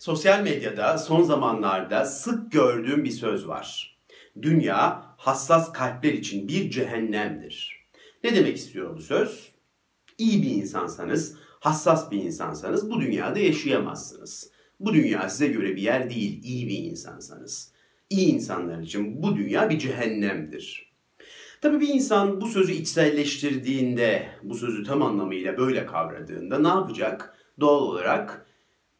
Sosyal medyada son zamanlarda sık gördüğüm bir söz var. Dünya hassas kalpler için bir cehennemdir. Ne demek istiyor bu söz? İyi bir insansanız, hassas bir insansanız bu dünyada yaşayamazsınız. Bu dünya size göre bir yer değil, iyi bir insansanız. İyi insanlar için bu dünya bir cehennemdir. Tabii bir insan bu sözü içselleştirdiğinde, bu sözü tam anlamıyla böyle kavradığında ne yapacak? Doğal olarak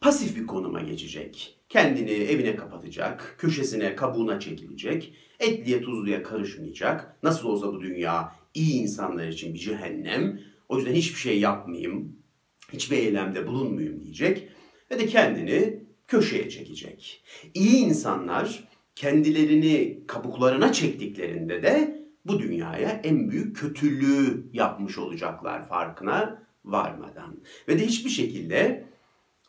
pasif bir konuma geçecek. Kendini evine kapatacak, köşesine, kabuğuna çekilecek, etliye tuzluya karışmayacak. Nasıl olsa bu dünya iyi insanlar için bir cehennem. O yüzden hiçbir şey yapmayayım, hiçbir eylemde bulunmayayım diyecek ve de kendini köşeye çekecek. İyi insanlar kendilerini kabuklarına çektiklerinde de bu dünyaya en büyük kötülüğü yapmış olacaklar farkına varmadan. Ve de hiçbir şekilde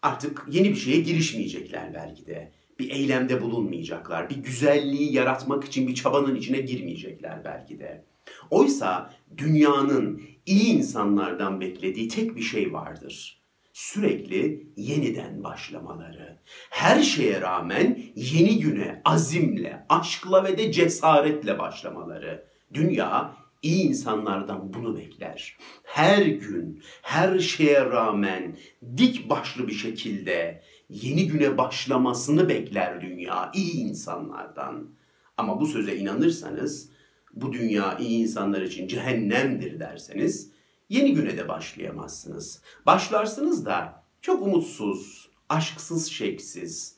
artık yeni bir şeye girişmeyecekler belki de. Bir eylemde bulunmayacaklar. Bir güzelliği yaratmak için bir çabanın içine girmeyecekler belki de. Oysa dünyanın iyi insanlardan beklediği tek bir şey vardır. Sürekli yeniden başlamaları. Her şeye rağmen yeni güne azimle, aşkla ve de cesaretle başlamaları. Dünya iyi insanlardan bunu bekler. Her gün, her şeye rağmen dik başlı bir şekilde yeni güne başlamasını bekler dünya iyi insanlardan. Ama bu söze inanırsanız, bu dünya iyi insanlar için cehennemdir derseniz, yeni güne de başlayamazsınız. Başlarsınız da çok umutsuz, aşksız, şeksiz,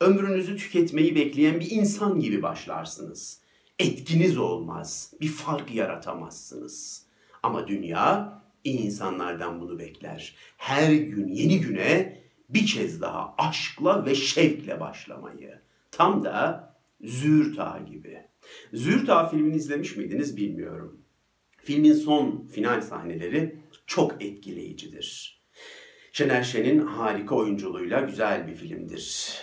ömrünüzü tüketmeyi bekleyen bir insan gibi başlarsınız etkiniz olmaz. Bir fark yaratamazsınız. Ama dünya insanlardan bunu bekler. Her gün yeni güne bir kez daha aşkla ve şevkle başlamayı. Tam da Züğürt Ağa gibi. Züğürt Ağa filmini izlemiş miydiniz bilmiyorum. Filmin son final sahneleri çok etkileyicidir. Şener Şen'in harika oyunculuğuyla güzel bir filmdir.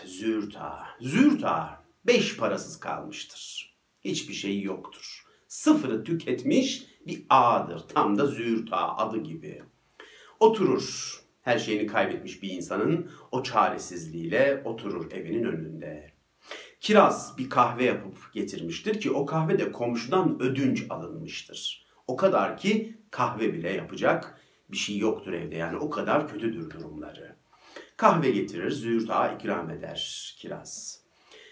Züğürt Ağa beş parasız kalmıştır hiçbir şey yoktur. Sıfırı tüketmiş bir ağadır. Tam da züğürt ağa adı gibi. Oturur. Her şeyini kaybetmiş bir insanın o çaresizliğiyle oturur evinin önünde. Kiraz bir kahve yapıp getirmiştir ki o kahve de komşudan ödünç alınmıştır. O kadar ki kahve bile yapacak bir şey yoktur evde yani o kadar kötüdür durumları. Kahve getirir, züğürt ikram eder kiraz.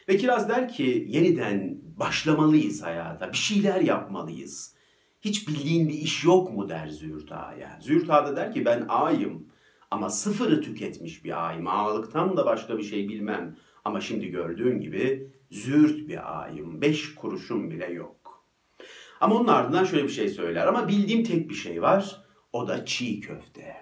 Ve Kiraz der ki yeniden başlamalıyız hayata, bir şeyler yapmalıyız. Hiç bildiğin bir iş yok mu der Züğürt Ağa'ya. Züğürt da der ki ben ağayım ama sıfırı tüketmiş bir ağayım. Ağalıktan da başka bir şey bilmem. Ama şimdi gördüğün gibi züğürt bir ağayım. Beş kuruşum bile yok. Ama onun ardından şöyle bir şey söyler. Ama bildiğim tek bir şey var. O da çiğ köfte.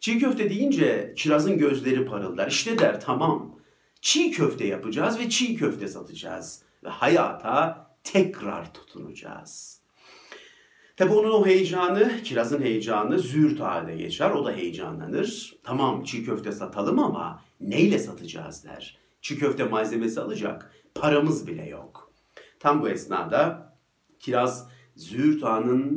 Çiğ köfte deyince Kiraz'ın gözleri parıldar. İşte der tamam çiğ köfte yapacağız ve çiğ köfte satacağız. Ve hayata tekrar tutunacağız. Tabi onun o heyecanı, kirazın heyecanı züğürt halde geçer. O da heyecanlanır. Tamam çiğ köfte satalım ama neyle satacağız der. Çiğ köfte malzemesi alacak. Paramız bile yok. Tam bu esnada kiraz Züğürt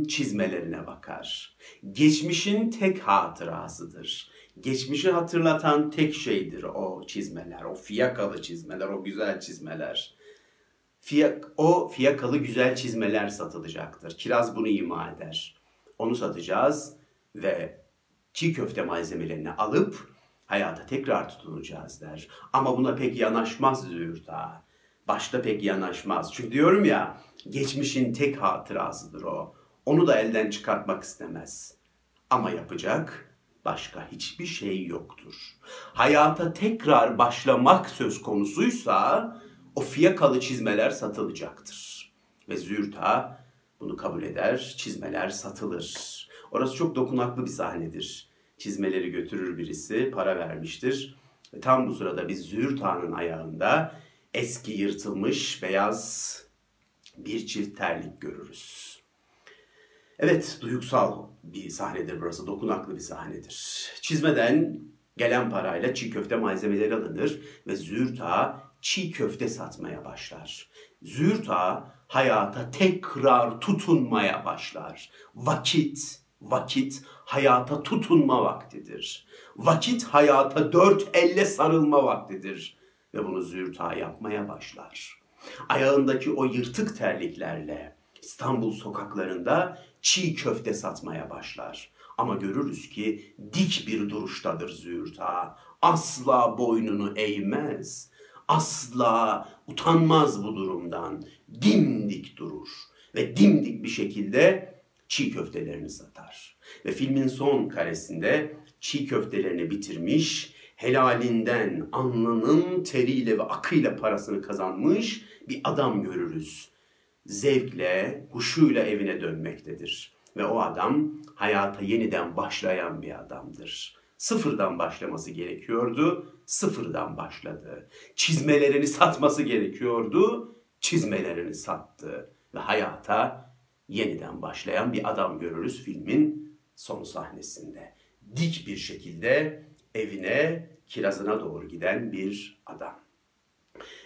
çizmelerine bakar. Geçmişin tek hatırasıdır geçmişi hatırlatan tek şeydir o çizmeler, o fiyakalı çizmeler, o güzel çizmeler. Fiyak, o fiyakalı güzel çizmeler satılacaktır. Kiraz bunu ima eder. Onu satacağız ve çiğ köfte malzemelerini alıp hayata tekrar tutunacağız der. Ama buna pek yanaşmaz Züğürt Başta pek yanaşmaz. Çünkü diyorum ya geçmişin tek hatırasıdır o. Onu da elden çıkartmak istemez. Ama yapacak başka hiçbir şey yoktur. Hayata tekrar başlamak söz konusuysa o fiyakalı çizmeler satılacaktır. Ve Zürta bunu kabul eder, çizmeler satılır. Orası çok dokunaklı bir sahnedir. Çizmeleri götürür birisi, para vermiştir. Ve tam bu sırada biz Zürta'nın ayağında eski yırtılmış beyaz bir çift terlik görürüz. Evet, duygusal bir sahnedir burası, dokunaklı bir sahnedir. Çizmeden gelen parayla çiğ köfte malzemeleri alınır ve Zürta çiğ köfte satmaya başlar. Zürta hayata tekrar tutunmaya başlar. Vakit Vakit hayata tutunma vaktidir. Vakit hayata dört elle sarılma vaktidir. Ve bunu Züğürt yapmaya başlar. Ayağındaki o yırtık terliklerle İstanbul sokaklarında çiğ köfte satmaya başlar. Ama görürüz ki dik bir duruştadır Züğürt Asla boynunu eğmez. Asla utanmaz bu durumdan. Dimdik durur ve dimdik bir şekilde çiğ köftelerini satar. Ve filmin son karesinde çiğ köftelerini bitirmiş, helalinden alnının teriyle ve akıyla parasını kazanmış bir adam görürüz. Zevkle, huşuyla evine dönmektedir. Ve o adam hayata yeniden başlayan bir adamdır. Sıfırdan başlaması gerekiyordu, sıfırdan başladı. Çizmelerini satması gerekiyordu, çizmelerini sattı. Ve hayata yeniden başlayan bir adam görürüz filmin son sahnesinde. Dik bir şekilde evine, kirazına doğru giden bir adam.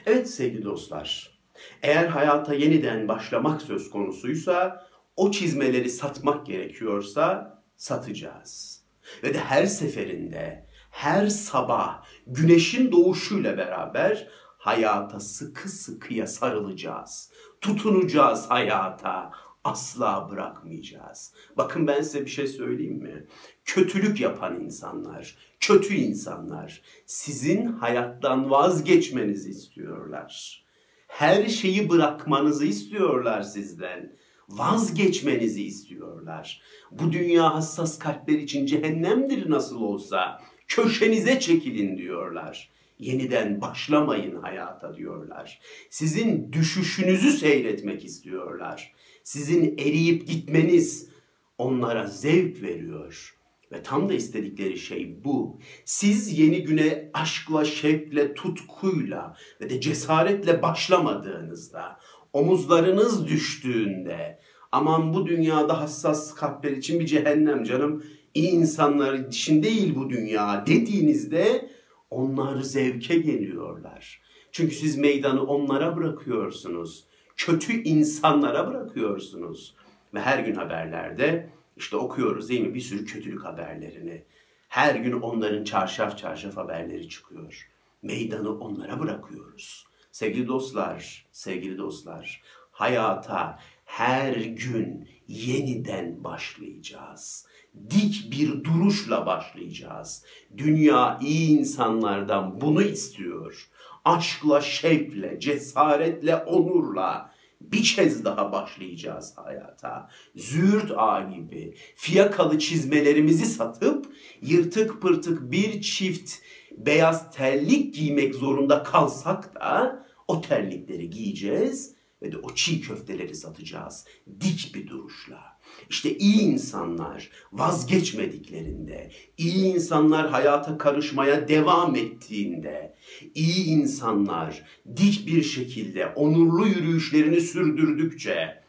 Evet sevgili dostlar, eğer hayata yeniden başlamak söz konusuysa, o çizmeleri satmak gerekiyorsa satacağız. Ve de her seferinde, her sabah güneşin doğuşuyla beraber hayata sıkı sıkıya sarılacağız. Tutunacağız hayata. Asla bırakmayacağız. Bakın ben size bir şey söyleyeyim mi? Kötülük yapan insanlar, kötü insanlar sizin hayattan vazgeçmenizi istiyorlar. Her şeyi bırakmanızı istiyorlar sizden. Vazgeçmenizi istiyorlar. Bu dünya hassas kalpler için cehennemdir nasıl olsa. Köşenize çekilin diyorlar yeniden başlamayın hayata diyorlar. Sizin düşüşünüzü seyretmek istiyorlar. Sizin eriyip gitmeniz onlara zevk veriyor. Ve tam da istedikleri şey bu. Siz yeni güne aşkla, şevkle, tutkuyla ve de cesaretle başlamadığınızda, omuzlarınız düştüğünde, aman bu dünyada hassas kalpler için bir cehennem canım, iyi insanlar için değil bu dünya dediğinizde onlar zevke geliyorlar. Çünkü siz meydanı onlara bırakıyorsunuz. Kötü insanlara bırakıyorsunuz. Ve her gün haberlerde işte okuyoruz değil mi bir sürü kötülük haberlerini. Her gün onların çarşaf çarşaf haberleri çıkıyor. Meydanı onlara bırakıyoruz. Sevgili dostlar, sevgili dostlar, hayata her gün yeniden başlayacağız dik bir duruşla başlayacağız. Dünya iyi insanlardan bunu istiyor. Aşkla, şevkle, cesaretle, onurla bir kez daha başlayacağız hayata. Züğürt ağa gibi fiyakalı çizmelerimizi satıp yırtık pırtık bir çift beyaz terlik giymek zorunda kalsak da o terlikleri giyeceğiz ve de o çiğ köfteleri satacağız dik bir duruşla. İşte iyi insanlar vazgeçmediklerinde, iyi insanlar hayata karışmaya devam ettiğinde, iyi insanlar dik bir şekilde onurlu yürüyüşlerini sürdürdükçe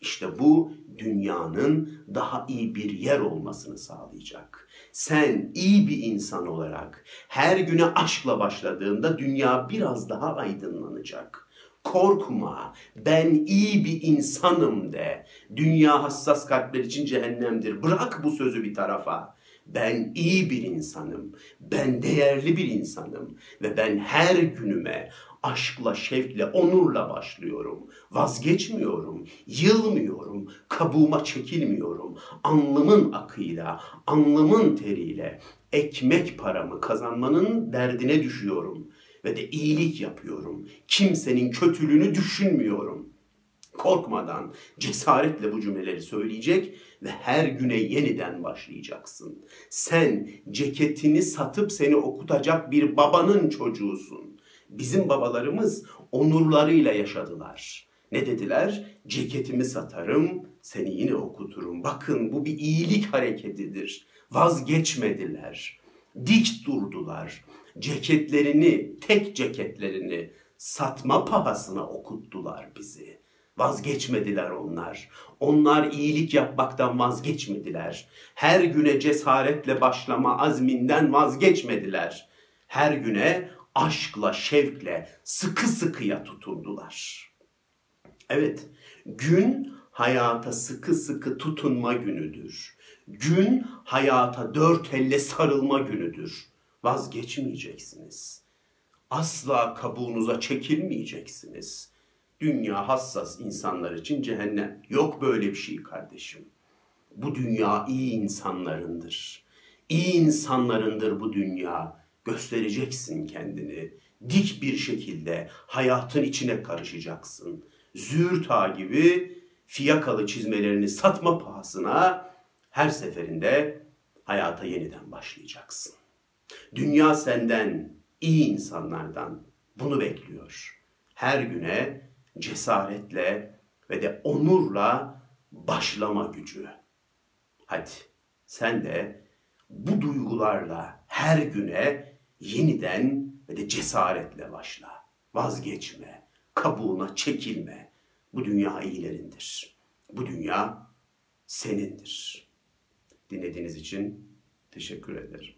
işte bu dünyanın daha iyi bir yer olmasını sağlayacak. Sen iyi bir insan olarak her güne aşkla başladığında dünya biraz daha aydınlanacak korkma, ben iyi bir insanım de. Dünya hassas kalpler için cehennemdir. Bırak bu sözü bir tarafa. Ben iyi bir insanım, ben değerli bir insanım ve ben her günüme aşkla, şevkle, onurla başlıyorum. Vazgeçmiyorum, yılmıyorum, kabuğuma çekilmiyorum. Anlamın akıyla, anlamın teriyle ekmek paramı kazanmanın derdine düşüyorum ve de iyilik yapıyorum. Kimsenin kötülüğünü düşünmüyorum. Korkmadan, cesaretle bu cümleleri söyleyecek ve her güne yeniden başlayacaksın. Sen ceketini satıp seni okutacak bir babanın çocuğusun. Bizim babalarımız onurlarıyla yaşadılar. Ne dediler? Ceketimi satarım, seni yine okuturum. Bakın bu bir iyilik hareketidir. Vazgeçmediler. Dik durdular ceketlerini, tek ceketlerini satma pahasına okuttular bizi. Vazgeçmediler onlar. Onlar iyilik yapmaktan vazgeçmediler. Her güne cesaretle başlama azminden vazgeçmediler. Her güne aşkla, şevkle, sıkı sıkıya tutundular. Evet, gün hayata sıkı sıkı tutunma günüdür. Gün hayata dört elle sarılma günüdür. Vazgeçmeyeceksiniz. Asla kabuğunuza çekilmeyeceksiniz. Dünya hassas insanlar için cehennem. Yok böyle bir şey kardeşim. Bu dünya iyi insanlarındır. İyi insanlarındır bu dünya. Göstereceksin kendini. Dik bir şekilde hayatın içine karışacaksın. Züğürt gibi fiyakalı çizmelerini satma pahasına her seferinde hayata yeniden başlayacaksın. Dünya senden, iyi insanlardan bunu bekliyor. Her güne cesaretle ve de onurla başlama gücü. Hadi sen de bu duygularla her güne yeniden ve de cesaretle başla. Vazgeçme, kabuğuna çekilme. Bu dünya iyilerindir. Bu dünya senindir. Dinlediğiniz için teşekkür ederim.